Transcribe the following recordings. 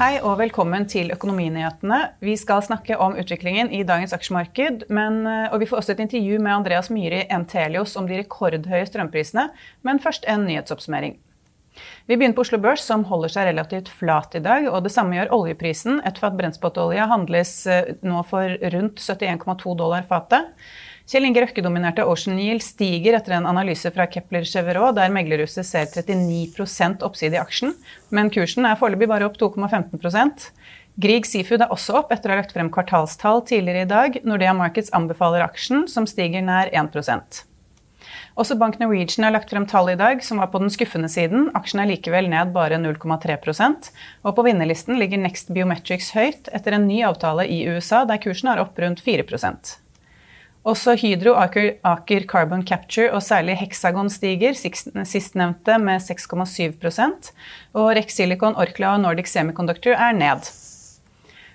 Hei og velkommen til Økonominyhetene. Vi skal snakke om utviklingen i dagens aksjemarked. Men, og vi får også et intervju med Andreas Myhre i Entelios om de rekordhøye strømprisene. Men først en nyhetsoppsummering. Vi begynner på Oslo Børs, som holder seg relativt flat i dag. og Det samme gjør oljeprisen. etter at brentspotolje handles eh, nå for rundt 71,2 dollar fatet. Kjell Inge Røkke-dominerte Ocean Yield stiger etter en analyse fra Kepler Cheverot, der meglerhuset ser 39 oppside i aksjen, men kursen er foreløpig bare opp 2,15% Grieg Seafood er også opp etter å ha lagt frem kvartalstall tidligere i dag. Nordea Markets anbefaler aksjen, som stiger nær 1% også Bank Norwegian har lagt frem tall i dag som var på den skuffende siden. Aksjen er likevel ned bare 0,3% Og på vinnerlisten ligger Next Biometrics høyt etter en ny avtale i USA, der kursen er opp rundt 4 også Hydro, Aker, Aker, Carbon Capture og særlig Hexagon stiger, sistnevnte med 6,7 Og Rex Silicon, Orkla og Nordic Semiconductor er ned.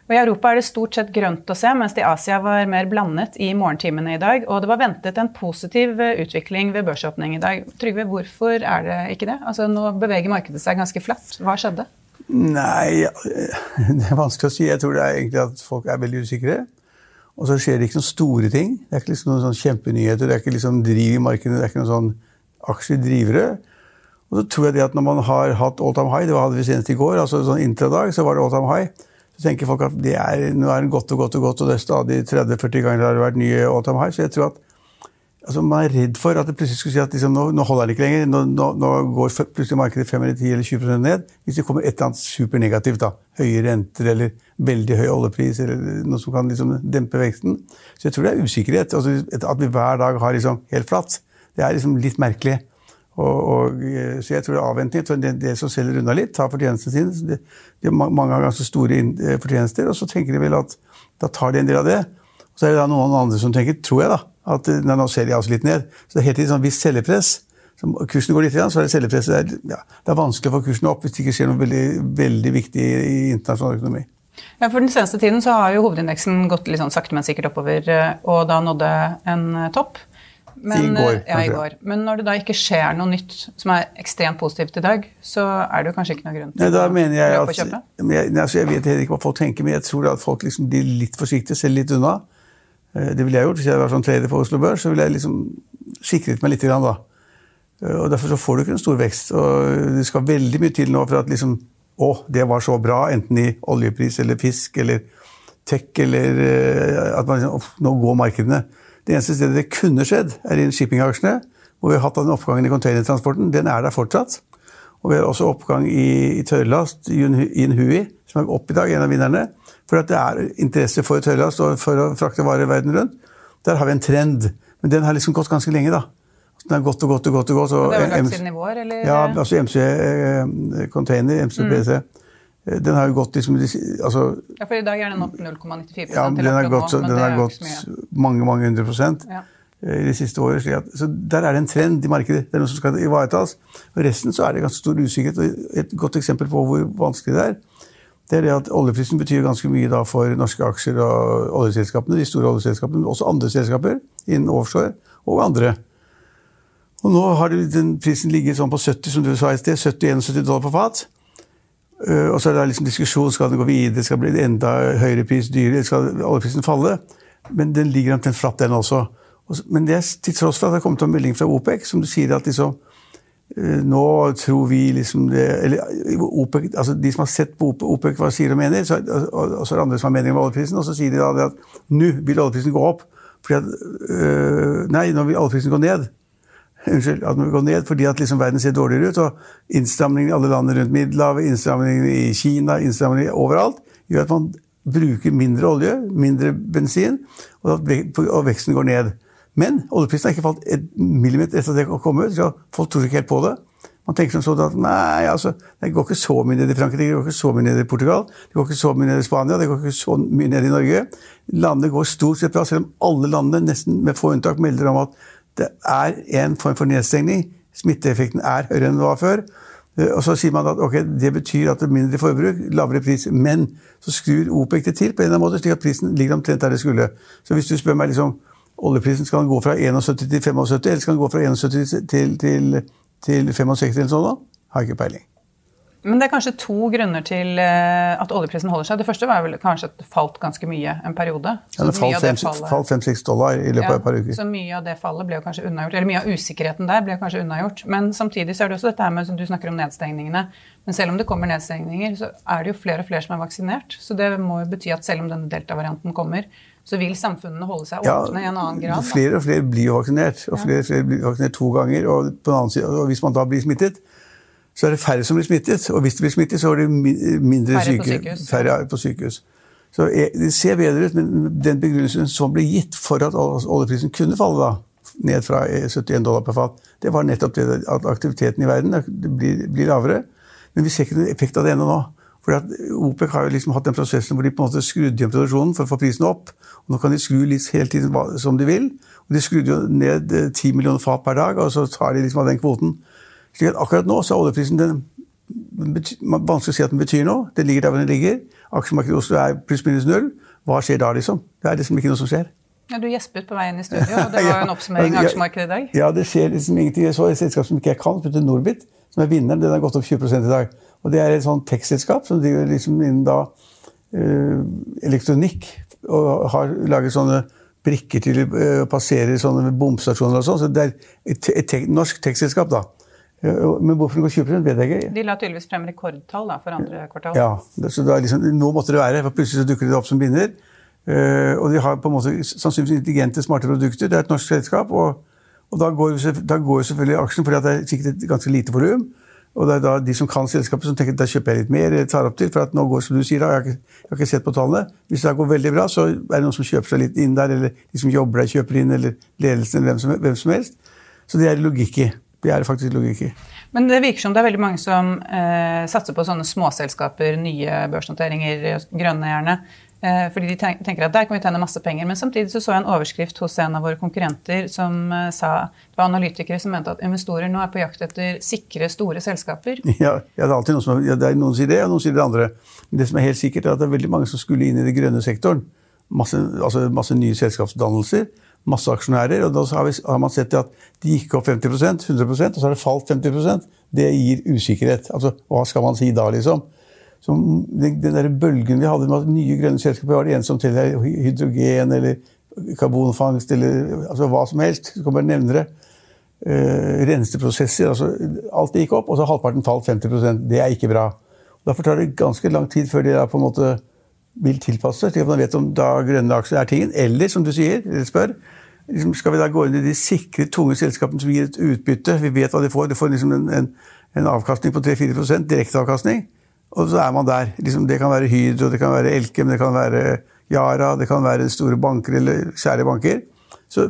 Og I Europa er det stort sett grønt å se, mens det i Asia var mer blandet i morgentimene i dag. Og det var ventet en positiv eh, utvikling ved børsåpning i dag. Trygve, hvorfor er det ikke det? Altså Nå beveger markedet seg ganske flatt. Hva skjedde? Nei, det er vanskelig å si. Jeg tror det er egentlig at folk er veldig usikre. Og så skjer det ikke noen store ting. Det er ikke liksom noen sånn kjempenyheter, det er ikke liksom driv i markedet, det er ikke noen sånn aksjedrivere. Og så tror jeg det at når man har hatt all time high, det hadde vi senest i går, altså sånn intradag, så var det all time high, så tenker folk at det er, nå er den godt og godt og godt, og det er stadig 30-40 ganger det har vært nye all time high. Så jeg tror at altså Man er redd for at det plutselig skulle si at liksom, nå, nå, holder det ikke lenger. Nå, nå, nå går plutselig markedet 5 eller 10 eller 20% ned. Hvis det kommer et eller annet supernegativt, da, høye renter eller veldig høy oljepris, eller noe som kan liksom dempe veksten. Så jeg tror det er usikkerhet. Altså, at vi hver dag har liksom helt flatt, det er liksom litt merkelig. Og, og, eh, så jeg tror det er avventning. Det, det som selger unna litt, tar fortjenestene sine. De, har mange ganger ganske store eh, fortjenester, og så tenker de vel at da tar de en del av det. Og så er det da noen andre som tenker, tror jeg, da, at eh, nei, nå ser de altså litt ned. Så det er helt tiden sånn viss cellepress. Så kursen går litt, igjen, så er det selgerpress. Det er, ja, det er vanskelig å få kursen opp hvis det ikke skjer noe veldig, veldig viktig i internasjonal økonomi. Ja, for Den seneste tiden så har jo hovedindeksen gått litt sånn sakte, men sikkert oppover, og da nådde en topp. Men, I går. Ja, i går. Men når det da ikke skjer noe nytt som er ekstremt positivt i dag, så er det jo kanskje ikke noe grunn til Nei, da mener jeg at, kjøpe? Jeg, altså jeg vet heller ikke hva folk tenker, men jeg tror at folk liksom blir litt forsiktige, ser litt unna. Eh, det ville jeg gjort hvis jeg var sånn trader på Oslo Børs. Så ville jeg liksom sikret meg litt. Da. Eh, og Derfor så får du ikke en stor vekst. og Det skal veldig mye til nå for at liksom, å, det var så bra, enten i oljepris eller fisk eller tech, eller eh, at man liksom, nå går markedene. Det eneste stedet det kunne skjedd, er i shippingaksjene, hvor vi har hatt den oppgangen i containertransporten. Den er der fortsatt. Og vi har også oppgang i, i tørrlast i som er opp i dag, en av vinnerne. For det er interesse for tørrlast og for å frakte varer verden rundt. Der har vi en trend. Men den har liksom gått ganske lenge, da. Den har gått og gått og gått. og gått. Og det har vært siden i vår, eller? Ja, altså MC eh, Container, MC-BC. Mm. Eh, den har jo gått liksom altså, Ja, for i dag er den opp 0,94 Ja, den har gått, nå, den har gått mange, mange hundre prosent ja. Eh, i de siste årene. Så der er det en trend i markedet. Det er noe som skal ivaretas. Og resten så er det ganske stor usikkerhet. Og et godt eksempel på hvor vanskelig det er, det er det at oljeprisen betyr ganske mye for norske aksjer og oljeselskapene, de store oljeselskapene, men også andre selskaper innen offshore og andre. Og nå har den prisen ligget sånn på 70, som du sa i sted, 70-71 dollar på fat. Eh, og så er det liksom diskusjon skal den gå videre, skal det bli enda høyere pris, dyrere, skal oljeprisen falle? Men den ligger omtrent flatt, den også. Men det er til tross for at det har kommet en melding fra OPEC som du sier at liksom, nå tror vi liksom det eller OPEC, altså De som har sett på OPEC, hva sier og mener, så, og, og så er det andre som har meninger om oljeprisen, og så sier de da at nå vil oljeprisen gå opp. Fordi at, øh, nei, nå vil oljeprisen gå ned. Unnskyld, at den vil gå ned fordi at liksom verden ser dårligere ut. og innstramningene i alle landene rundt Middelhavet, innstramningene i Kina, innstramningene overalt, gjør at man bruker mindre olje, mindre bensin, og at veksten går ned. Men oljeprisen har ikke falt et millimeter etter at det kom ut. så Folk tror ikke helt på det. Man tenker som sånn at nei, altså, det går ikke så mye ned i Frankrike, det går ikke så mye ned i Portugal, det går ikke så mye ned i Spania, det går ikke så mye ned i Norge. Landene går stort sett bra, selv om alle landene, nesten med få unntak, melder om at det er en form for nedstengning. Smitteeffekten er høyere enn det var før. Eh, og så sier man at okay, det betyr at det er mindre forbruk, lavere pris. Men så skrur OPEC det til på en eller annen måte, slik at prisen ligger omtrent der det skulle. Så hvis du spør meg liksom, oljeprisen skal gå fra 71 til 75, eller skal den gå fra 71 til, til, til 65 eller sånn? da? Har ikke peiling. Men det er kanskje to grunner til eh, at oljeprisen holder seg. Det første var vel kanskje at det falt ganske mye en periode. ja, det falt 5-6 dollar i løpet ja, av et par uker. Så mye av det fallet ble kanskje unnagjort. Eller mye av usikkerheten der ble kanskje unnagjort. Men samtidig så er det også dette her med som du snakker om nedstengningene. Men selv om det kommer nedstengninger, så er det jo flere og flere som er vaksinert. Så det må jo bety at selv om denne delta-varianten kommer, så vil samfunnene holde seg åpne ja, i en annen grad. Da. Flere og flere blir vaksinert. Og flere og flere blir vaksinert to ganger. Og, side, og hvis man da blir smittet, så er det færre som blir smittet. Og hvis det blir smittet, så er det mindre færre syke, på færre på sykehus. Så Det ser bedre ut, men den begrunnelsen som ble gitt for at oljeprisen kunne falle da, ned fra 71 dollar per fat, det var nettopp det at aktiviteten i verden blir, blir lavere. Men vi ser ikke noen effekt av det ennå nå. For OPEC har jo liksom hatt den prosessen hvor de på en måte skrudde igjen produksjonen for å få prisen opp. Og nå kan de skru litt hele tiden som de vil. Og De skrudde jo ned 10 eh, millioner fat per dag, og så tar de liksom av den kvoten. Slik at akkurat nå så er oljeprisen den, Vanskelig å si at den betyr noe. Den ligger der hvor den ligger. Aksjemarkedet i Oslo er pluss minus null. Hva skjer da, liksom? Det er liksom ikke noe som skjer. Ja, Du gjespet på veien i studio, og det var jo en oppsummering av aksjemarkedet i dag. Ja, det skjer liksom ingenting. Jeg så et selskap som ikke jeg kan, som heter Norbit, som er vinneren. Den har gått opp 20 i dag. Og Det er et sånn tekstselskap som driver liksom innen da uh, elektronikk og har laget sånne brikker til uh, å passere sånne bomstasjoner og sånn. Så det er et, et, et norsk tekstselskap, da. Men hvorfor går 20 vet jeg ikke. De la tydeligvis frem rekordtall da, for andre kvartal. Ja, så liksom, Nå måtte det være, for plutselig så dukker det opp som vinner. Uh, og de har på en måte sannsynligvis intelligente, smarte produkter. Det er et norsk selskap. Og, og da, går da går selvfølgelig aksjen, fordi det er sikkert et ganske lite volum. Og det er da de som kan selskapet, som tenker da kjøper jeg litt mer, eller tar opp til. For at nå går som du sier, da, jeg har, ikke, jeg har ikke sett på tallene. Hvis det går veldig bra, så er det noen som kjøper seg litt inn der, eller de som jobber der, kjøper inn, eller ledelsen, eller hvem som, hvem som helst. Så det er logikk i. Det er det faktisk logikk i. Men det virker som det er veldig mange som eh, satser på sånne småselskaper, nye børsnoteringer, grønne gjerne. Eh, fordi de tenker at der kan vi tjene masse penger. Men samtidig så, så jeg en overskrift hos en av våre konkurrenter som eh, sa Det var analytikere som mente at investorer nå er på jakt etter sikre, store selskaper. Ja, ja det er alltid noen som ja, er noen sier det, og noen sier det andre. Men det som er helt sikkert, er at det er veldig mange som skulle inn i den grønne sektoren. Masse, altså masse nye selskapsdannelser masse aksjonærer. og Da har, vi, har man sett at de gikk opp 50% 100 og så har det falt 50% Det gir usikkerhet. Altså, Hva skal man si da, liksom? Så den, den der bølgen vi hadde med at nye grønne selskaper var det en som teller hydrogen eller karbonfangst eller altså hva som helst. Du kan bare nevne det. Uh, renseprosesser. altså Alt det gikk opp, og så har halvparten falt 50% Det er ikke bra. Derfor tar det ganske lang tid før de er på en måte vil tilpasse til at man vet om da grønne aksjer er tingen. Eller, som du sier, eller spør, liksom skal vi da gå inn i de sikre, tunge selskapene som gir et utbytte? Vi vet hva de får. De får liksom en, en, en avkastning på 3-4% direkteavkastning. Og så er man der. Liksom, det kan være Hydro, det kan være Elkem, det kan være Yara, det kan være store banker eller kjære banker. Så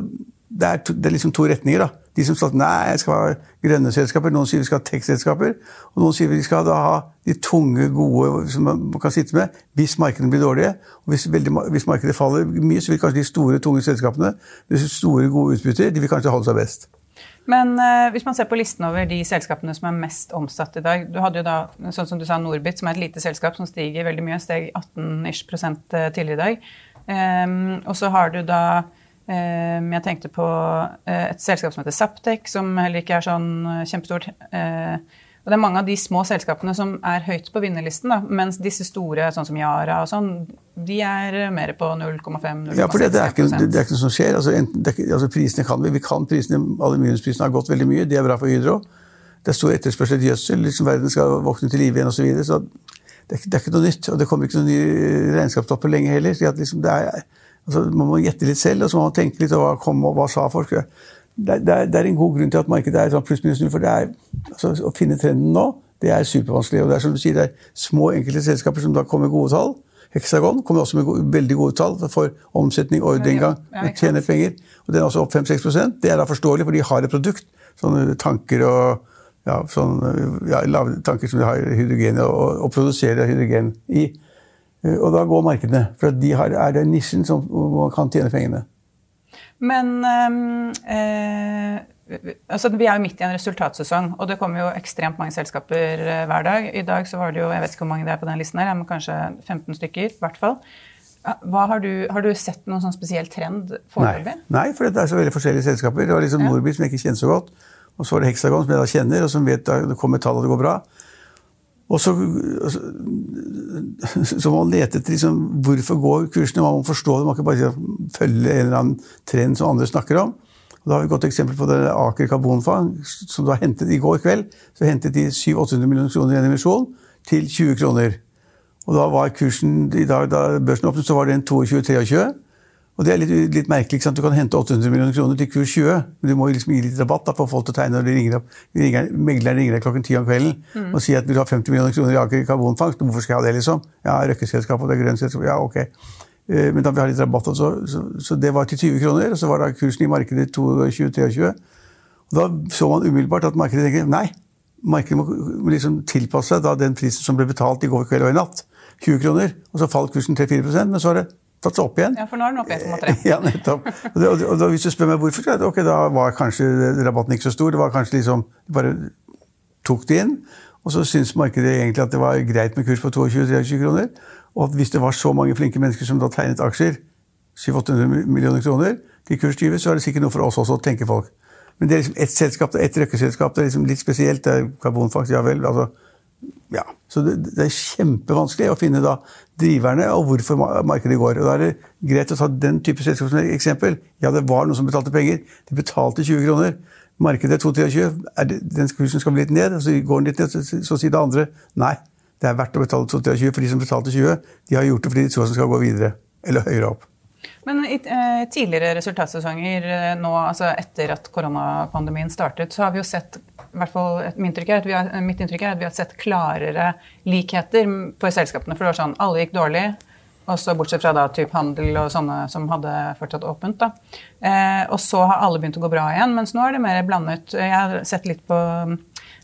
det er, to, det er liksom to retninger. da. De som sa nei, jeg skal ha grønne selskaper, noen sier vi skal ha tech-selskaper, og noen sier vi skal ha de tunge, gode som man kan sitte med hvis markedene blir dårlige. Og hvis, veldig, hvis markedet faller mye, så vil kanskje de store, tunge selskapene med store, gode utbytter de vil kanskje holde seg best. Men eh, hvis man ser på listen over de selskapene som er mest omsatt i dag Du hadde jo da, sånn som du sa, Norbit, som er et lite selskap som stiger veldig mye. Steg 18 prosent eh, tidligere i dag. Um, og så har du da jeg tenkte på eh, et selskap som heter Saptek, som heller ikke er sånn eh, kjempestort. Eh, og det er mange av de små selskapene som er høyt på vinnerlisten, da, mens disse store, sånn som Yara og sånn, de er mer på 0,5-0,6 Ja, for det, det, er ikke, det, er ikke noe som skjer. Altså, enten, altså prisene kan vi. Vi kan prisene, Aluminiumsprisene har gått veldig mye. Det er bra for Hydro. Det er stor etterspørsel etter gjødsel. Liksom verden skal våkne til live igjen osv. Så, videre, så det er, det er, ikke, noe nytt. Og det kommer ikke noen nye regnskapstopper lenge heller. så liksom det er, altså, Man må gjette litt selv, og så må man tenke litt over hva kom og hva sa forskere. Det, det, det er en god grunn til at markedet er sånn pluss-minus null. For det er, altså, å finne trenden nå, det er supervanskelig. Og det er som du sier, det er små, enkelte selskaper som da kommer med gode tall. Hexagon kommer også med gode, veldig gode tall for omsetning, ordreinngang, ja, tjener penger. Og den er også opp 5-6% Det er da forståelig, for de har et produkt. Sånne tanker og ja, sånn, ja, tanker som de har hydrogen og, og produserer hydrogen i. Eh, og da går markedene. For de har, er det nisjen som man kan tjene pengene. Men øh, altså, vi er jo midt i en resultatsesong, og det kommer jo ekstremt mange selskaper hver dag. I dag så var det jo, jeg vet ikke hvor mange det er på den listen her, men kanskje 15 stykker i hvert fall. Har du, har, du, sett noen sånn spesiell trend foreløpig? Nei, Nei, for det er så veldig forskjellige selskaper. Det var liksom ja. Nordby, som jeg ikke kjenner så godt. Og så var det Hexagon, som jeg da kjenner, og som vet at det kommer tall og det går bra. Og så, så må man lete etter liksom, hvorfor går kursene. Man må forstå det, man kan ikke bare følge en eller annen trend som andre snakker om. Og da har vi et godt eksempel på det Aker Karbonfang, som du har hentet i går kveld. Så hentet de 700-800 millioner kroner i en emisjon til 20 kroner. Og da var kursen i dag, da børsen åpnet, så var den 22-23. Og det er litt, litt merkelig. Du kan hente 800 millioner kroner til kurs 20, men du må liksom gi litt rabatt da, for folk til å tegne når de ringer opp. Ringer, megleren ringer deg klokken ti om kvelden mm. og sier at vil du ha 50 millioner kroner i Aker karbonfangst. Hvorfor skal jeg ha det, liksom? Ja, Røkkeselskap og det er grønt selskap. Ja, ok. Eh, men da vi har litt rabatt. Så, så, så, det var til 20 kroner, og så var da kursen i markedet 22-23. Og da så man umiddelbart at markedet tenker nei, markedet må liksom tilpasse seg den prisen som ble betalt i går kveld og i natt. 20 kroner, og så falt kursen 3-4% men så var det tatt seg opp igjen. Ja, for nå er den oppe 1,3. ja, nettopp. Og, det, og, og, hvis du spør meg hvorfor, så okay, da var kanskje rabatten ikke så stor. Det var kanskje liksom, De bare tok det inn. Og så syntes markedet egentlig at det var greit med kurs på 22-23 kroner. Og at hvis det var så mange flinke mennesker som da tegnet aksjer, 700-800 millioner kroner, til kurs 20, så er det sikkert noe for oss også, tenker folk. Men det er liksom ett selskap, ett røkkeselskap, det er liksom litt spesielt. Det er karbonfangst, ja vel. altså ja, så det, det, er kjempevanskelig å finne da driverne og hvorfor markedet går. Og Da er det greit å ta den type selskap som et eksempel. Ja, det var noen som betalte penger. De betalte 20 kroner. Markedet er 223. Er den kursen skal bli litt ned, så går den litt ned. Så, så sier det andre nei, det er verdt å betale 223, for de som betalte 20, de har gjort det fordi de tror de skal gå videre. Eller høyere opp. Men i eh, tidligere resultatsesonger eh, nå, altså etter at koronapandemien startet, så har vi jo sett i hvert fall har, Mitt inntrykk er at vi har sett klarere likheter for selskapene. For det var sånn, alle gikk dårlig, også bortsett fra da typ handel og sånne som hadde fortsatt åpent. da. Eh, og så har alle begynt å gå bra igjen, mens nå er det mer blandet. Jeg har sett litt på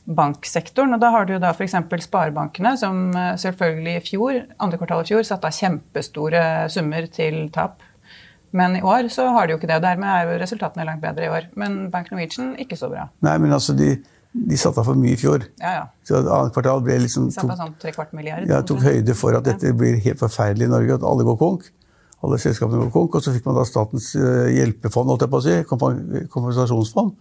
banksektoren, og da har du jo da f.eks. sparebankene, som eh, selvfølgelig i fjor, andre kvartal i fjor satte av kjempestore summer til tap men i år så har de jo ikke det, og dermed er jo resultatene langt bedre i år. Men Bank Norwegian ikke så bra. Nei, men altså de, de satte av for mye i fjor. Ja, ja. Så annet kvartal ble liksom satte sånn. Ja, tok høyde for at dette blir helt forferdelig i Norge, at alle går konk. Alle selskapene går konk. Og så fikk man da statens eh, hjelpefond, holdt jeg på å si, kompensasjonsfond,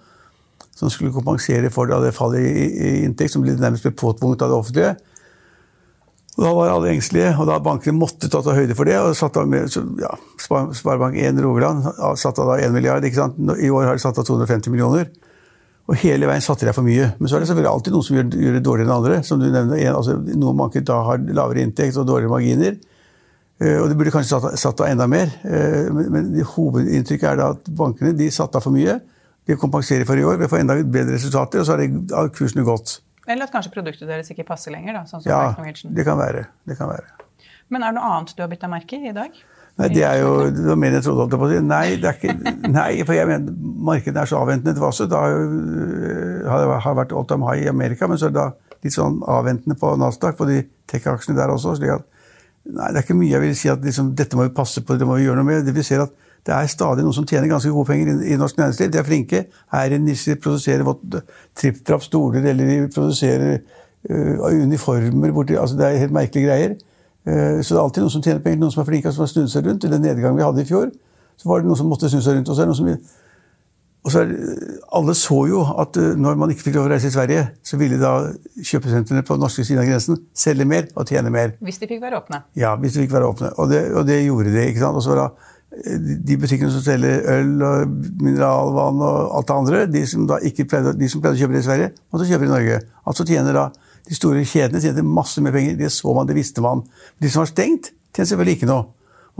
som skulle kompensere for det fallet i, i inntekt som ble nærmest ble påtvunget av det offentlige. Og da var alle engstelige, og da bankene måtte ta til høyde for det. og satt av med, ja, Sparebank1 Rogaland satte av da 1 milliard. ikke sant? I år har de satt av 250 millioner. Og hele veien satte de for mye. Men så er det selvfølgelig alltid noen som gjør, gjør det dårligere enn andre. som du nevner. Altså, noen banker da har lavere inntekt og dårligere marginer. Uh, og de burde kanskje satt, satt av enda mer. Uh, men, men hovedinntrykket er da at bankene de satte av for mye. De kompenserer for i år ved å få enda bedre resultater, og så har kursene gått. Eller at kanskje produktet deres ikke passer lenger? da, sånn som Ja, det kan, være. det kan være. Men er det noe annet du har bitt deg merke i i dag? Nei, Det er jo det mer jeg trodde. på å si. Nei, det er ikke, nei, for jeg mener, markedet er så avventende. Det var også da har det vært all time high i Amerika, men så er det da litt sånn avventende på Nasdaq, på de tech-aksjene der også. slik at Nei, det er ikke mye jeg vil si at liksom, dette må vi passe på, det må vi gjøre noe med. Det vi ser at det er stadig noen som tjener ganske gode penger i, i norsk næringsliv. De er flinke. Her i nisjer, produserer tripp-trapp-stoler, eller de produserer uh, uniformer borti altså Det er helt merkelige greier. Uh, så det er alltid noen som tjener penger, noen som er flinke, og som har snudd seg rundt. I den nedgangen vi hadde i fjor, så var det noen som måtte snu seg rundt. Og så er det noen som og så er, alle så jo at uh, når man ikke fikk lov å reise i Sverige, så ville da kjøpesentrene på norske siden av grensen selge mer og tjene mer. Hvis de fikk være åpne. Ja, hvis de fikk være åpne. Og det, og det gjorde de. ikke sant? Og så var da de butikkene som selger øl og mineralvann og alt det andre, de som, pleide, de som pleide å kjøpe det i Sverige, måtte kjøpe det i Norge. Altså tjener da De store kjedene tjente masse mer penger. Det så man, det visste man. De som var stengt, tjente selvfølgelig ikke noe.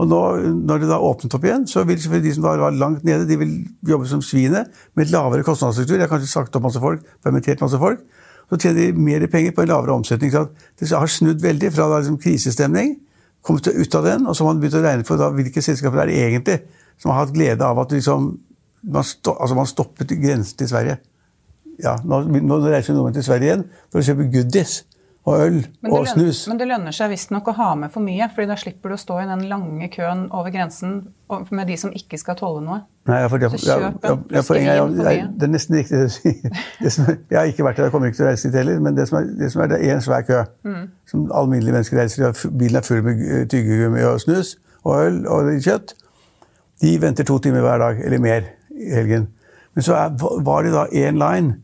Og nå, når det da åpnet opp igjen, så vil selvfølgelig de som da var langt nede, de vil jobbe som svinet med lavere kostnadsstruktur. Jeg har kanskje sagt opp masse folk, permittert masse folk. Så tjener de mer penger på en lavere omsetning. Så det har snudd veldig fra da, liksom, krisestemning kommet ut av den, og så har man begynt å regne på da, hvilke selskaper det er egentlig som har hatt glede av at liksom, man, sto, altså man stoppet grensen til Sverige. Ja, nå, nå reiser nordmenn til Sverige igjen for å kjøpe goodies og øl og snus. Men det lønner seg visstnok å ha med for mye, fordi da slipper du å stå i den lange køen over grensen med de som ikke skal tolle noe. Nei, for vin for mye. Det er nesten riktig det du sier. Jeg har ikke vært der, jeg kommer ikke til å reise dit heller, men det som er, det som er, det er en svær kø. Mm. Som alminnelige mennesker reiser i. Bilen er full med tyggegummi og snus og øl og kjøtt. De venter to timer hver dag, eller mer, i helgen. Men så er, var det da én line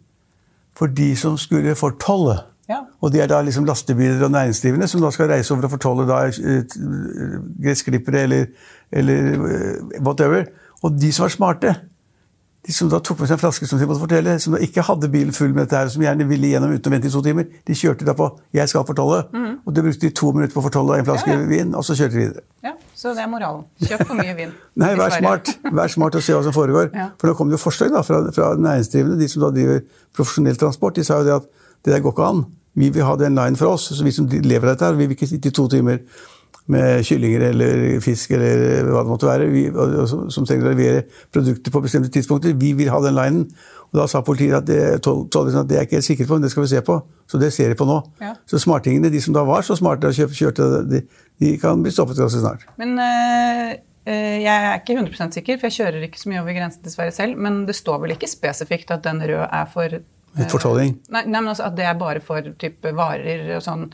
for de som skulle fortolle. Ja. Og de er da liksom lastebiler og næringsdrivende som da skal reise over og fortolle da gressklippere eller, eller whatever. Og de som var smarte, de som da tok med seg en flaske som de måtte fortelle, som da ikke hadde bilen full med dette her, som gjerne ville gjennom uten å vente i to timer, de kjørte da på 'jeg skal fortolle'. Mm. Og det brukte de to minutter på å fortolle en flaske ja, ja. vin, og så kjørte de videre. Ja, Så det er moralen. Kjøp for mye vin. Nei, vær smart. Vær smart og se hva som foregår. Ja. For nå kom det jo forslag da, fra, fra næringsdrivende, de som da driver profesjonell transport. De sa jo det at det der går ikke an. Vi vil ha den line for oss. så Vi som lever av dette, her, vi vil ikke sitte i to timer med kyllinger eller fisk eller hva det måtte være, vi, som trenger å levere produkter på bestemte tidspunkter. Vi vil ha den linen. Og Da sa politiet at det, at det er ikke helt sikre på, men det skal vi se på. Så det ser de på nå. Ja. Så smartingene, de som da var så smarte og kjørte, de, de kan bli stoppet ganske snart. Men øh, jeg er ikke 100 sikker, for jeg kjører ikke så mye over grensen til Sverige selv. Men det står vel ikke spesifikt at den røde er for Fortolling? Nei, nei, men altså at det er bare for type varer og sånn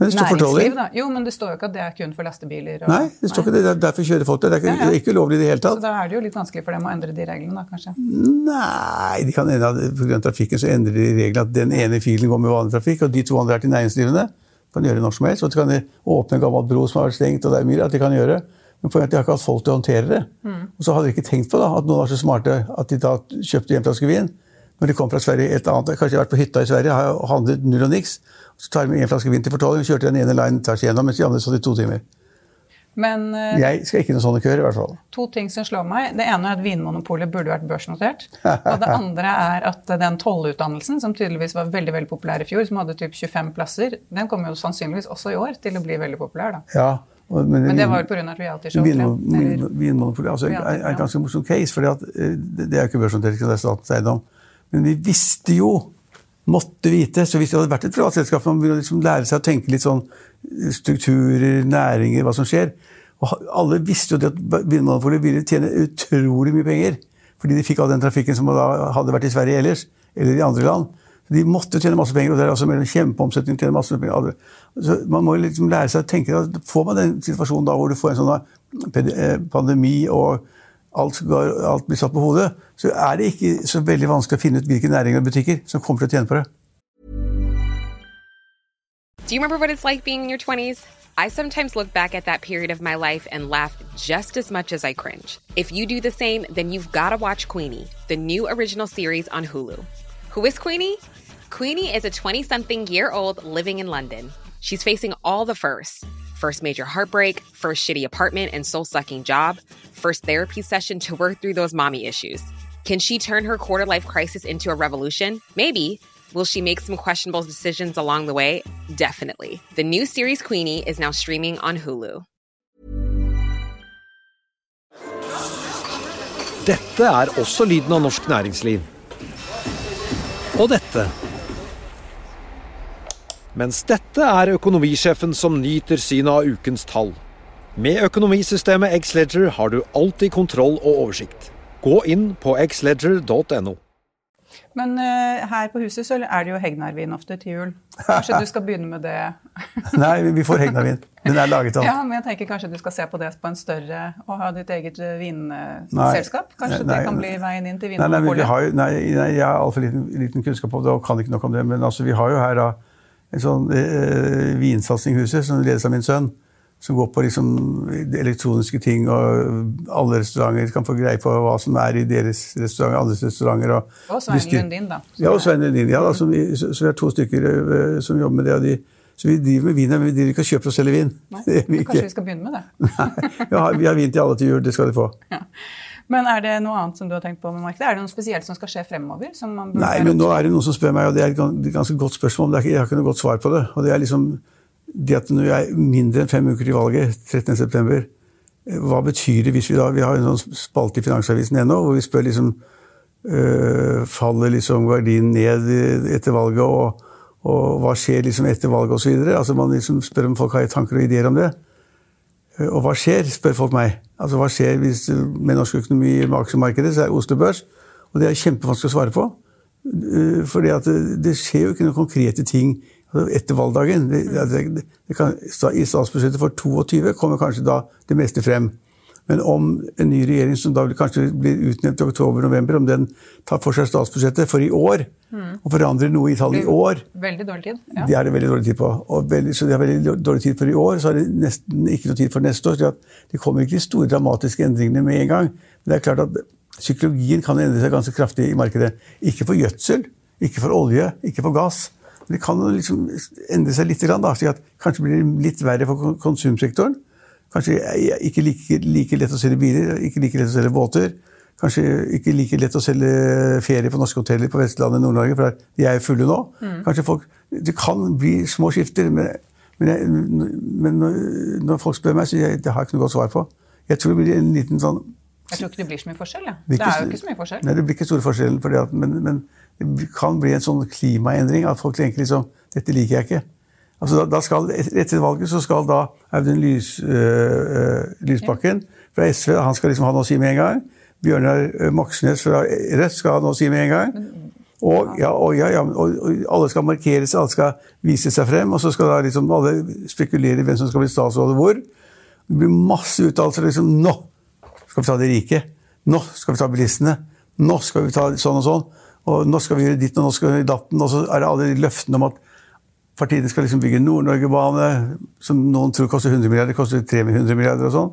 men det står næringsliv, da. Jo, men det står jo ikke at det er kun for lastebiler. Og, nei, det står ikke det. Derfor kjører folk det. Det er ikke, ja, ja. ikke lovlig i det hele tatt. Så da er det jo litt vanskelig for dem å endre de reglene, da, kanskje? Nei, de kan endre pga. trafikken så endrer de reglene at den ene filen går med vanlig trafikk, og de to andre er til næringsdrivende. kan gjøre når som helst. Og de kan åpne en gammel bro som har vært stengt, og det er mye at de kan gjøre. Men poenget er at de har ikke hatt folk til å håndtere det. Mm. Og så hadde de ikke tenkt på da, at noen var så smarte at de da kjøpte en flaske vin når de kom fra Sverige et annet, Kanskje jeg har vært på hytta i Sverige, har handlet null og niks. Så tar de med en flaske vin til fortolling og kjørte den ene linen tvers igjennom, mens de andre satt i to timer. Men, uh, jeg skal ikke noen sånne køer, i hvert fall. To ting som slår meg. Det ene er at Vinmonopolet burde vært børsnotert. Og det andre er at den tollutdannelsen, som tydeligvis var veldig veldig populær i fjor, som hadde typ 25 plasser, den kommer jo sannsynligvis også i år til å bli veldig populær. da. Ja, men, men, det var jo pga. realityshow? Vinmonopolet altså, er en ganske morsom case, for eh, det er jo ikke børsnotert, det er statens eiendom. Men vi visste jo, måtte vite, så hvis det hadde vært et privat selskap, man ville liksom lære seg å tenke litt sånn strukturer, næringer, hva som skjer. Og alle visste jo det at Vinmonopolet ville tjene utrolig mye penger. Fordi de fikk all den trafikken som hadde vært i Sverige ellers, eller i andre land. Så de måtte tjene masse penger, og det er altså en kjempeomsetning tjene masse penger. Så man må liksom lære seg å tenke, Får man den situasjonen da hvor du får en sånn eh, pandemi og alt, alt, blir satt på hodet, så er det ikke så veldig vanskelig å finne ut hvilke næringer og butikker som kommer til å tjene på det. Do you remember what it's like being in your 20s? I sometimes look back at that period of my life and laugh just as much as I cringe. If you do the same, then you've got to watch Queenie, the new original series on Hulu. Who is Queenie? Queenie is a 20 something year old living in London. She's facing all the firsts first major heartbreak, first shitty apartment and soul sucking job first therapy session to work through those mommy issues. Can she turn her quarter life crisis into a revolution? Maybe. Will she make some questionable decisions along the way? Definitely. The new series Queenie is now streaming on Hulu. Dette er også lyden av norsk næringsliv. Og dette. Mens dette er økonomisjefen som nyter synet av ukens tall. Med økonomisystemet Xledger har du alltid kontroll og oversikt. Gå inn på xledger.no. Men uh, her på huset så er det jo Hegnarvin ofte til jul. Kanskje du skal begynne med det? Nei, vi får Hegnarvin. Den er laget av Ja, Men jeg tenker kanskje du skal se på det på en større og ha ditt eget eh, vinselskap? Kanskje nei, det kan bli veien inn til Vinmonopolet? Nei, nei, nei, jeg har altfor liten, liten, kunnskap om det og kan ikke nok om det. Men altså, vi har jo her da, en sånn eh, vinsatsing i huset som ledes av min sønn som går på liksom elektroniske ting, og alle restauranter kan få greie på hva som er i deres restauranter, andres restauranter. Og, og Svein Lundin, da. Ja, og Svein Lundin. Ja, da, så, vi, så, vi har to stykker uh, som jobber med det. og de så vi driver med vin, men vi driver ikke og kjøper og selger vin. Nei, vi kanskje vi skal begynne med det? Nei, vi har, vi har vin til alle til jul, det skal de få. Ja. Men er det noe annet som du har tenkt på med markedet? Er det noe spesielt som skal skje fremover? Nei, men nå er det noen som spør meg, og det er et ganske godt spørsmål. men jeg har ikke noe godt svar på det. Og det er liksom det at når vi er mindre enn fem uker til valget, 13.9., hva betyr det hvis vi da Vi har en sånn spalte i Finansavisen ennå hvor vi spør liksom øh, Faller liksom verdien ned etter valget, og, og hva skjer liksom etter valget osv.? Altså man liksom spør om folk har tanker og ideer om det. Øh, og hva skjer, spør folk meg. Altså Hva skjer hvis, med norsk økonomi med aksjemarkedet? Så er Oslo Børs. Og det er kjempevanskelig å svare på. Øh, fordi det skjer jo ikke noen konkrete ting Altså, etter valgdagen. Det, det kan, I statsbudsjettet for 22 kommer kanskje da det meste frem. Men om en ny regjering som da kanskje blir utnevnt i oktober-november, om den tar for seg statsbudsjettet for i år, mm. og forandrer noe i tallet i år Veldig dårlig tid. Ja. Det er det veldig dårlig tid på. Veldig, så de har veldig dårlig tid for i år, så har de nesten ikke noe tid for neste år. så Det kommer ikke de store dramatiske endringene med en gang. Men det er klart at psykologien kan endre seg ganske kraftig i markedet. Ikke for gjødsel, ikke for olje, ikke for gass. Det kan liksom endre seg litt. Da, slik at kanskje blir det litt verre for konsumsektoren. Kanskje ikke like, like, lett å selge biler, ikke like lett å selge båter. Kanskje ikke like lett å selge ferie på norske hoteller på Vestlandet og Nord-Norge, for de er jo fulle nå. Mm. Kanskje folk, Det kan bli små skifter, men, men, jeg, men når folk spør meg, så jeg, det har jeg ikke noe godt svar på. Jeg tror det blir en liten sånn Jeg tror ikke det blir så mye forskjell. Ja. Det er jo ikke så mye forskjell. Nei, det blir ikke store forskjellen, at, men, men det kan bli en sånn klimaendring at folk tenker liksom Dette liker jeg ikke. Altså, da skal, etter valget så skal da Audun Lys, øh, Lysbakken fra SV han skal liksom ha noe å si med en gang. Bjørnar Moxnes fra Rødt skal ha noe å si med en gang. Og, ja, og, ja, ja, og, alle skal markere seg, alle skal vise seg frem. Og så skal da liksom alle spekulere hvem som skal bli statsråd og hvor. Det blir masse uttalelser. Liksom, nå skal vi ta de rike. Nå skal vi ta bilistene. Nå skal vi ta sånn og sånn og nå skal vi gjøre ditt, og nå skal vi datten. Og så er det alle løftene om at partiene skal liksom bygge Nord-Norge-bane, som noen tror koster 100 milliarder, koster 300 milliarder og sånn.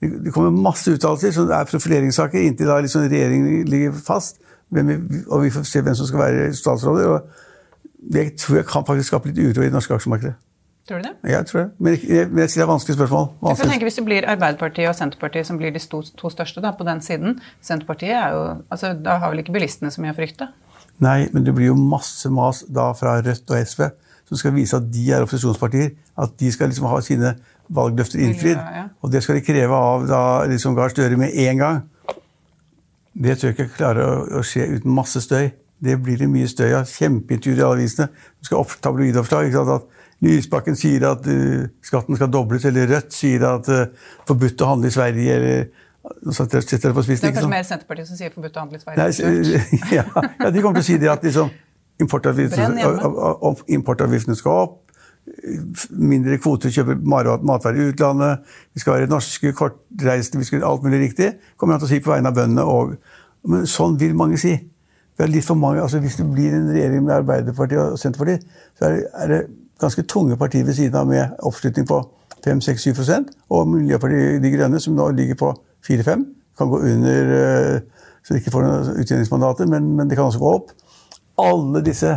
Det kommer masse uttalelser så det er profileringssaker inntil da liksom regjeringen ligger fast. og vi får se hvem som skal være statsråder. og Det tror jeg kan faktisk skape litt uro i det norske aksjemarkedet. Tror du det? Jeg tror det. Men jeg, men jeg sier det er vanskelige spørsmål. Vanskelig. Jeg Hvis det blir Arbeiderpartiet og Senterpartiet som blir de to, to største da, på den siden Senterpartiet er jo, altså Da har vel ikke bilistene så mye å frykte? Nei, men det blir jo masse mas da fra Rødt og SV som skal vise at de er opposisjonspartier. At de skal liksom ha sine valgløfter innfridd. Ja, ja. Og det skal de kreve av da liksom Gahr Støre med en gang. Det tror jeg ikke klarer å, å skje uten masse støy. Det blir det mye støy av. Kjempeintervjuer i alle avisene. Du skal opp tabloidoppslag. ikke sant, at Lysbakken sier at uh, skatten skal dobles, eller Rødt sier at uh, forbudt å handle i Sverige, eller så det, det, på spissen, det er kanskje mer Senterpartiet som sier forbudt å handle i Sverige? Nei, ja, ja, de kommer til å si det at liksom, importavgiftene, skal opp. Mindre kvoter kjøper matvarer i utlandet. Vi skal være norske, kortreiste, vi skal alt mulig riktig. kommer han til å si på vegne av bøndene. òg. men sånn vil mange si. Vi har litt for mange, altså Hvis det blir en regjering med Arbeiderpartiet og Senterpartiet, så er det, er det ganske tunge partier ved siden av med oppslutning på 5-6-7% og Miljøpartiet De Grønne, som nå ligger på 4-5, kan gå under eh, så de ikke får noen utjevningsmandater, men, men det kan også gå opp. Alle disse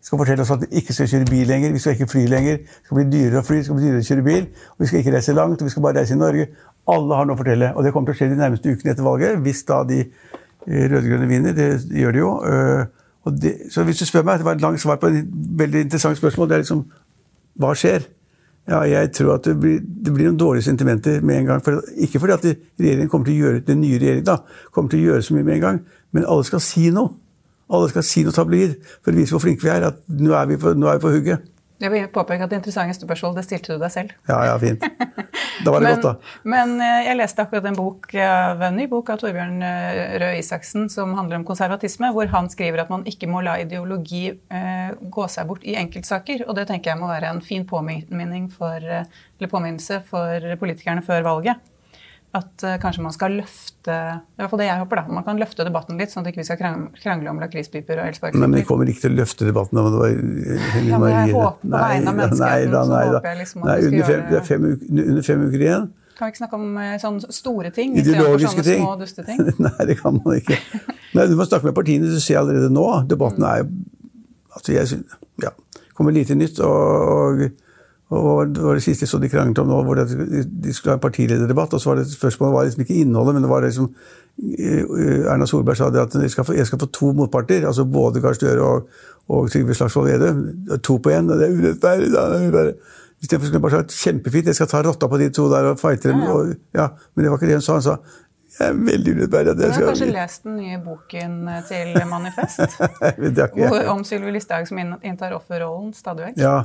skal fortelle oss at vi ikke skal kjøre bil lenger, vi skal ikke fly lenger. Det skal bli dyrere å fly, det skal bli dyrere å kjøre bil, og vi skal ikke reise langt, vi skal bare reise i Norge. Alle har noe å fortelle, og det kommer til å skje de nærmeste ukene etter valget, hvis da de eh, rød-grønne vinner. Det gjør de jo. Eh, det, så hvis du spør meg, Det var et langt svar på et veldig interessant spørsmål. Det er liksom Hva skjer? Ja, jeg tror at det blir, det blir noen dårlige sentimenter med en gang. For, ikke fordi at regjeringen kommer til å gjøre, den nye regjeringen da, kommer til å gjøre så mye med en gang, men alle skal si noe. Alle skal si noe tabloid for å vise hvor flinke vi er. At nå er vi på, nå er vi på hugget. Jeg vil påpeke at Det interessante spørsmålet det stilte du deg selv. Ja, ja, fint. Da var det men, godt, da. Men eh, jeg leste akkurat en bok, en ny bok av Torbjørn eh, Røe Isaksen som handler om konservatisme, hvor han skriver at man ikke må la ideologi eh, gå seg bort i enkeltsaker. Og det tenker jeg må være en fin påminning for, eller påminnelse for politikerne før valget. At uh, kanskje man skal løfte i hvert fall det jeg håper da, man kan løfte debatten litt, sånn at ikke vi skal krangle, om lakrispiper og elsparkesykler. Men vi kommer ikke til å løfte debatten om det var Helene ja, Jeg håper på vegne av menneskeheten, så nei, håper jeg liksom at nei, under fem, det er fem uker, under fem uker igjen. Kan vi ikke snakke om uh, sånne store ting Ideologiske ting? små dusteting? nei, det kan man ikke. Nei, du må snakke med partiene, du ser allerede nå. Debatten er altså jeg synes, ja, kommer lite nytt. og, og og Det var det siste jeg så de kranglet om nå, hvor de skulle ha en partilederdebatt. og så var det Spørsmålet var liksom ikke innholdet, men det var liksom eh, Erna Solberg sa det at jeg skal få, jeg skal få to motparter. altså Både Gahr Støre og, og Trygve Slagsvold Vedum. To på én. Det er urettferdig. Istedenfor skulle jeg bare sagt kjempefint, jeg skal ta rotta på de to der og fighte dem. Ja, ja. ja, men det var ikke det hun sa. Hun sa jeg er veldig urettferdig. Du har kanskje lest den nye boken til Manifest? om Sylvi Listhaug som inntar offerrollen stadig vekk? Ja,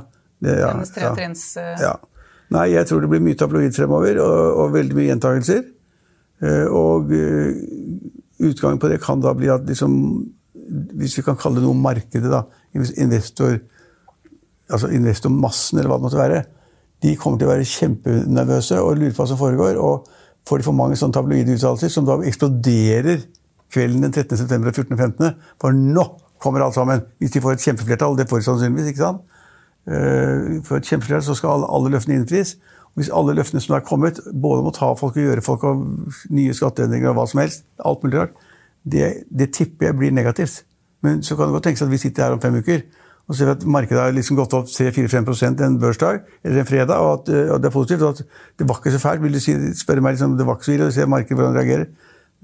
ja, Hennes uh... ja. Nei, jeg tror det blir mye tabloid fremover, og, og veldig mye gjentakelser. Uh, og uh, utgangen på det kan da bli at liksom Hvis vi kan kalle det noe markedet, da. Investor, altså investormassen, eller hva det måtte være. De kommer til å være kjempenervøse og lurer på hva som foregår. Og får de for mange sånne tabloide uttalelser, som da eksploderer kvelden den 13. september og 14. 15. For nå kommer alt sammen! Hvis de får et kjempeflertall. Det får de sannsynligvis. ikke sant? Eh, for et kjempeflertall så skal alle, alle løftene innfris. Hvis alle løftene som er kommet, både om å ta folk og gjøre folk og nye skatteendringer og hva som helst, alt mulig rart, det, det tipper jeg blir negativt. Men så kan det godt tenkes at vi sitter her om fem uker og ser at markedet har liksom gått opp 3-4-5% en børsdag eller en fredag, og at, og det er positivt. og at Det var ikke så fælt. Vil du si, spørre meg liksom, det var ikke så ille og se markedet hvordan det reagerer.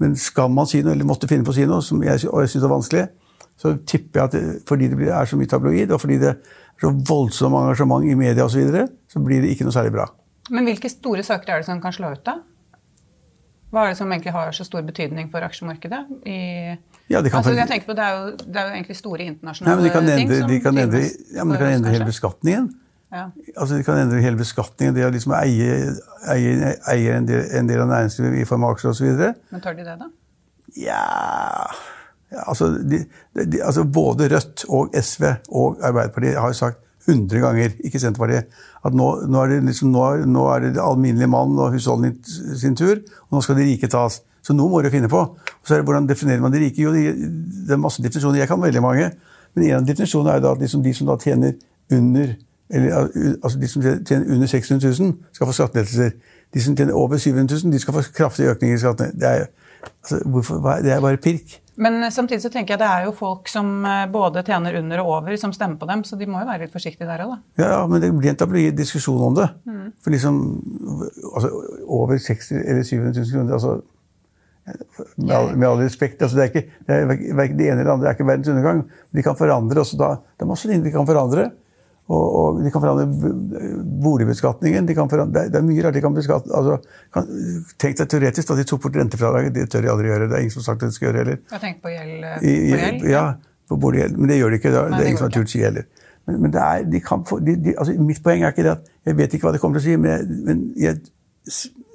Men skal man si noe, eller måtte finne på å si noe, som jeg, og jeg syns er vanskelig, så tipper jeg at det, fordi det er så mye tabloid, og fordi det så voldsomt engasjement i media osv., så, videre, så blir det ikke noe særlig bra. Men hvilke store saker er det som kan slå ut, da? Hva er det som egentlig har så stor betydning for aksjemarkedet? I, ja, kan, altså, jeg tenker på, det, er jo, det er jo egentlig store internasjonale Nei, de endre, ting. De kan endre, ja, men de kan endre hele beskatningen. Ja. Altså, de kan endre hele beskatningen. Det å liksom eie, eie, eie en, del, en, del, av næringslivet i form av aksjer osv. Men tør de det, da? Ja altså, de, de, altså, Både Rødt og SV og Arbeiderpartiet har jo sagt 100 ganger, ikke Senterpartiet, at nå, nå, er, det liksom, nå, nå er det alminnelig mann og husholdning sin tur, og nå skal de rike tas. Så noe må du finne på. Og så er det Hvordan definerer man de rike? Jo, de, det er masse definisjoner. Jeg kan veldig mange. Men en av definisjonene er da at liksom de som da tjener under eller, altså de som tjener under 600 000, skal få skattelettelser. De som tjener over 700 000, de skal få kraftige økninger i skattene. Det er, altså, hvorfor, det er bare pirk. Men samtidig så tenker jeg det er jo folk som eh, både tjener under og over, som stemmer på dem, så de må jo være litt forsiktige der òg, da. Ja, ja, men det blir en tabloid diskusjon om det. Mm. For liksom altså, Over 60 eller 700 000 kroner altså, med, all, med all respekt altså, det, er ikke, det, er, det ene eller det andre er ikke verdens undergang. De kan forandre også da. Det er masse ting de kan forandre. Og, og, de kan forandre boligbeskatningen. De forandre, det er mye rart de kan beskatte. Altså, kan, tenk deg teoretisk at de tok bort rentefradraget. Det tør de aldri gjøre. Det er ingen som har sagt at de skal gjøre heller. Jeg tenkt på gjeld på gjeld? Ja, på boliggjeld. Men det gjør de ikke. Det er, Nei, det er ingen som har turt å si heller. Men, men er, de kan, de, de, altså, mitt poeng er ikke det at jeg vet ikke hva de kommer til å si, men jeg, men jeg,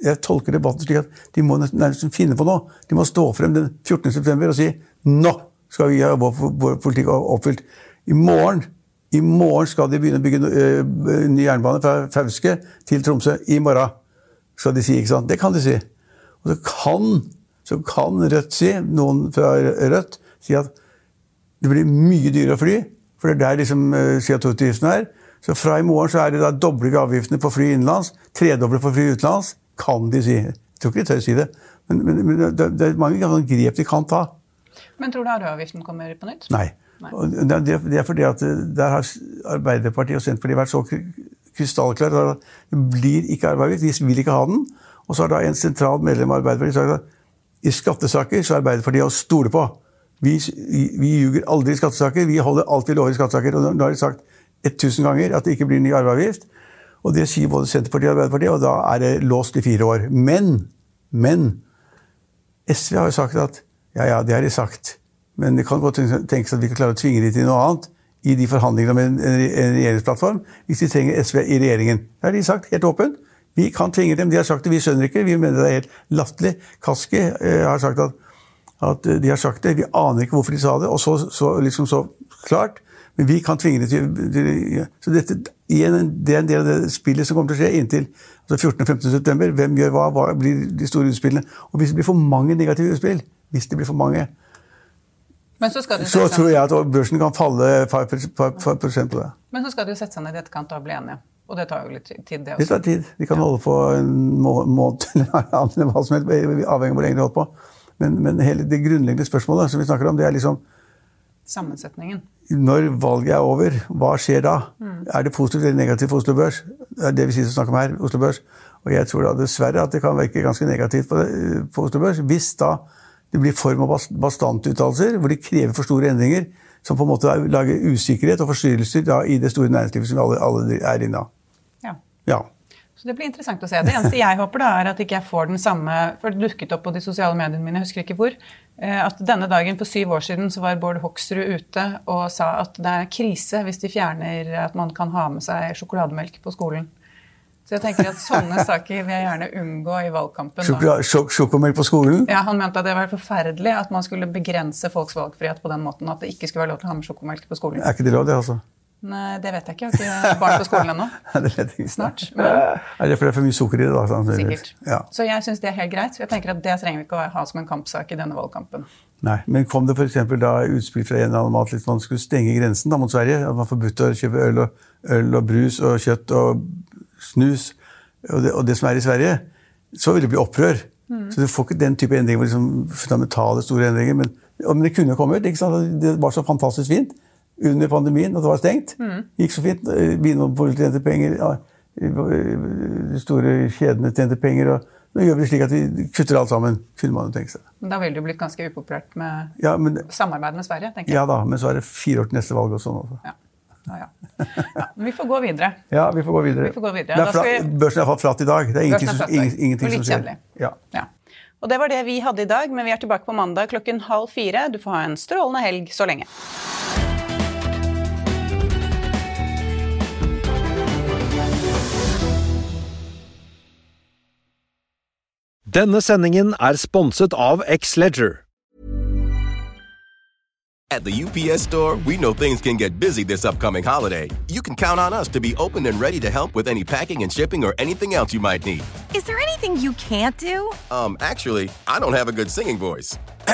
jeg tolker debatten slik at de må nesten finne på noe. De må stå frem den 14.9. og si nå skal vi ha vår, vår politikk oppfylt. I morgen i morgen skal de begynne å bygge uh, ny jernbane fra Fauske til Tromsø. I morgen, skal de si. ikke sant? Det kan de si. Og så kan, så kan Rødt si, noen fra Rødt, si at det blir mye dyrere å fly. For det er der liksom eh, CO2-utgiftene er. Så fra i morgen så er det da av avgiftene på fly innenlands, tredoble på fly utenlands. Kan de si. Jeg tror ikke de tør si det. Men, men, men det, det, er mange grep de kan ta. Men tror du arveavgiften kommer på nytt? Nei. Det, er fordi at eh, der har Arbeiderpartiet og Senterpartiet vært så krystallklare det blir ikke arveavgift. De vil ikke ha den. Og så har da en sentral medlem av Arbeiderpartiet sagt at i skattesaker så er Arbeiderpartiet å stole på. Vi, vi ljuger aldri i skattesaker. Vi holder alltid lover i skattesaker. Og nå har de sagt 1000 ganger at det ikke blir ny arveavgift. Og det sier både Senterpartiet og Arbeiderpartiet, og da er det låst i fire år. Men, men SV har jo sagt at ja, ja, det har de sagt. Men det kan godt tenkes at vi kan klare å tvinge dem til noe annet i de forhandlingene om en, regjeringsplattform, hvis de trenger SV i regjeringen. Det har de sagt helt åpent. Vi kan tvinge dem. De har sagt det, vi skjønner ikke. Vi mener det er helt latterlig. Kaski eh, har sagt at, at, de har sagt det. Vi aner ikke hvorfor de sa det. Og så, så, liksom så klart. Men vi kan tvinge dem til, til Så dette, igjen, det er en del av det spillet som kommer til å skje inntil altså 14. og 15. september. Hvem gjør hva? Hva blir de store utspillene? Og hvis det blir for mange negative utspill, hvis det blir for mange, så så tror jeg at børsen kan falle et par par- par prosent på det. men så skal de sette seg ned i etterkant og bli enige. Og det tar jo litt tid, det Det også. tar tid. De kan holde på en må- måned eller hva som helst, avhengig av hvor lenge de holder på. Men, men hele det grunnleggende spørsmålet som vi snakker om, det er liksom Sammensetningen. Når valget er over, hva skjer da? Er det positivt eller negativt for Oslo Børs? Det er det vi sitter og snakker om her, Oslo Børs. Og jeg tror da dessverre at det kan virke ganske negativt på, det, på Oslo Børs hvis da det blir form av bas- bastante uttalelser hvor de krever for store endringer som på en måte lager usikkerhet og forstyrrelser da, i det store næringslivet som vi alle, alle er inne av. Ja. Ja. Så det blir interessant å se. Det eneste jeg håper, da, er at ikke jeg får den samme For det dukket opp på de sosiale mediene mine, jeg husker ikke hvor. eh, At denne dagen for syv år siden så var Bård Hoksrud ute og sa at det er krise hvis de fjerner at man kan ha med seg sjokolademelk på skolen. Så jeg tenker at sånne saker vil jeg gjerne unngå i valgkampen. Sjok- Sjokomelk på skolen? Ja, Han mente at det var forferdelig at man skulle begrense folks valgfrihet på den måten. At det ikke skulle være lov til å ha med sjokomelk på skolen. Er ikke det lov, det, altså? Nei, det vet jeg ikke. Jeg har ikke barn på skolen ennå. Det vet jeg ikke. Snart. Men Er det fordi det er for mye sukker i det? da? sikkert. Ja. Så jeg syns det er helt greit. Jeg tenker at Det trenger vi ikke å ha som en kampsak i denne valgkampen. Nei, Men kom det f.eks. da utspill fra en eller annen mat at man skulle stenge grensen da mot Sverige? At man forbudte å kjøpe øl og, øl og brus og kjøtt og snus og det, og det som er i Sverige? Så vil det bli opprør. Så du får ikke den type endringer, liksom fundamentale store endringer. Men, men det kunne kommet. sant? Det var så fantastisk fint under pandemien at det var stengt. gikk så fint. Eh, Vinmonopolet tjente penger. Ja, de store kjedene tjente penger. og Nå gjør vi det slik at vi kutter alt sammen. kunne man jo tenke seg. Men da ville det jo blitt ganske upopulært med Ja, men, samarbeid med Sverige, tenker jeg. ja da, men så er det fire år til neste valg og sånn også. Ja. Ja, men vi får gå videre. Ja, vi får gå videre. Vi får gå videre. Er flat, vi- Børsen er iallfall flatt i dag. Det er ingenting, er som, ingenting som skjer. Ja. Ja. Og det var det vi hadde i dag, men vi er tilbake på mandag klokken halv fire. Du får ha en strålende helg så lenge. Denne sendingen er sponset av X-Leger. At the UPS store, we know things can get busy this upcoming holiday. You can count on us to be open and ready to help with any packing and shipping or anything else you might need. Is there anything you can't do? Um, actually, I don't have a good singing voice.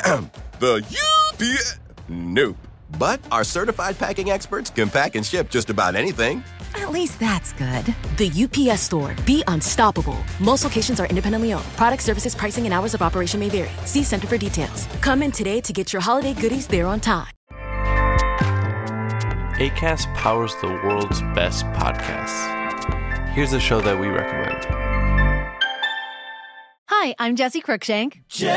the UPS. Nope. But our certified packing experts can pack and ship just about anything. At least that's good. The UPS store. Be unstoppable. Most locations are independently owned. Product services, pricing, and hours of operation may vary. See Center for details. Come in today to get your holiday goodies there on time. ACAST powers the world's best podcasts. Here's a show that we recommend. Hi, I'm Jesse Cruikshank. Jesse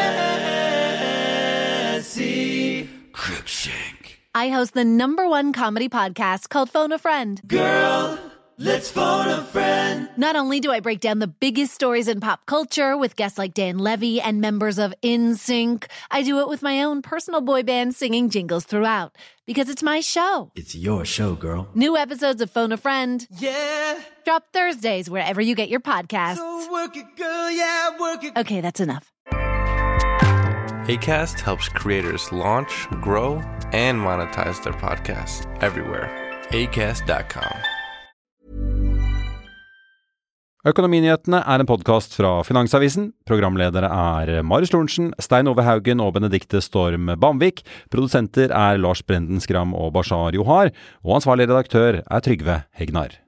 Cruikshank. I host the number one comedy podcast called Phone a Friend. Girl, let's phone a friend. Not only do I break down the biggest stories in pop culture with guests like Dan Levy and members of InSync, I do it with my own personal boy band singing jingles throughout because it's my show. It's your show, girl. New episodes of Phone a Friend Yeah. drop Thursdays wherever you get your podcasts. So work it, girl. Yeah, work it. Okay, that's enough. ACAST helps creators launch, grow, and monetize their podcasts everywhere. ACAST.com. Økonominyhetene er en podkast fra Finansavisen. Programledere er Marius Lorentzen, Stein Ove Haugen og Benedikte Storm Bamvik. Produsenter er Lars Brenden Skram og Bashar Johar. Og ansvarlig redaktør er Trygve Hegnar.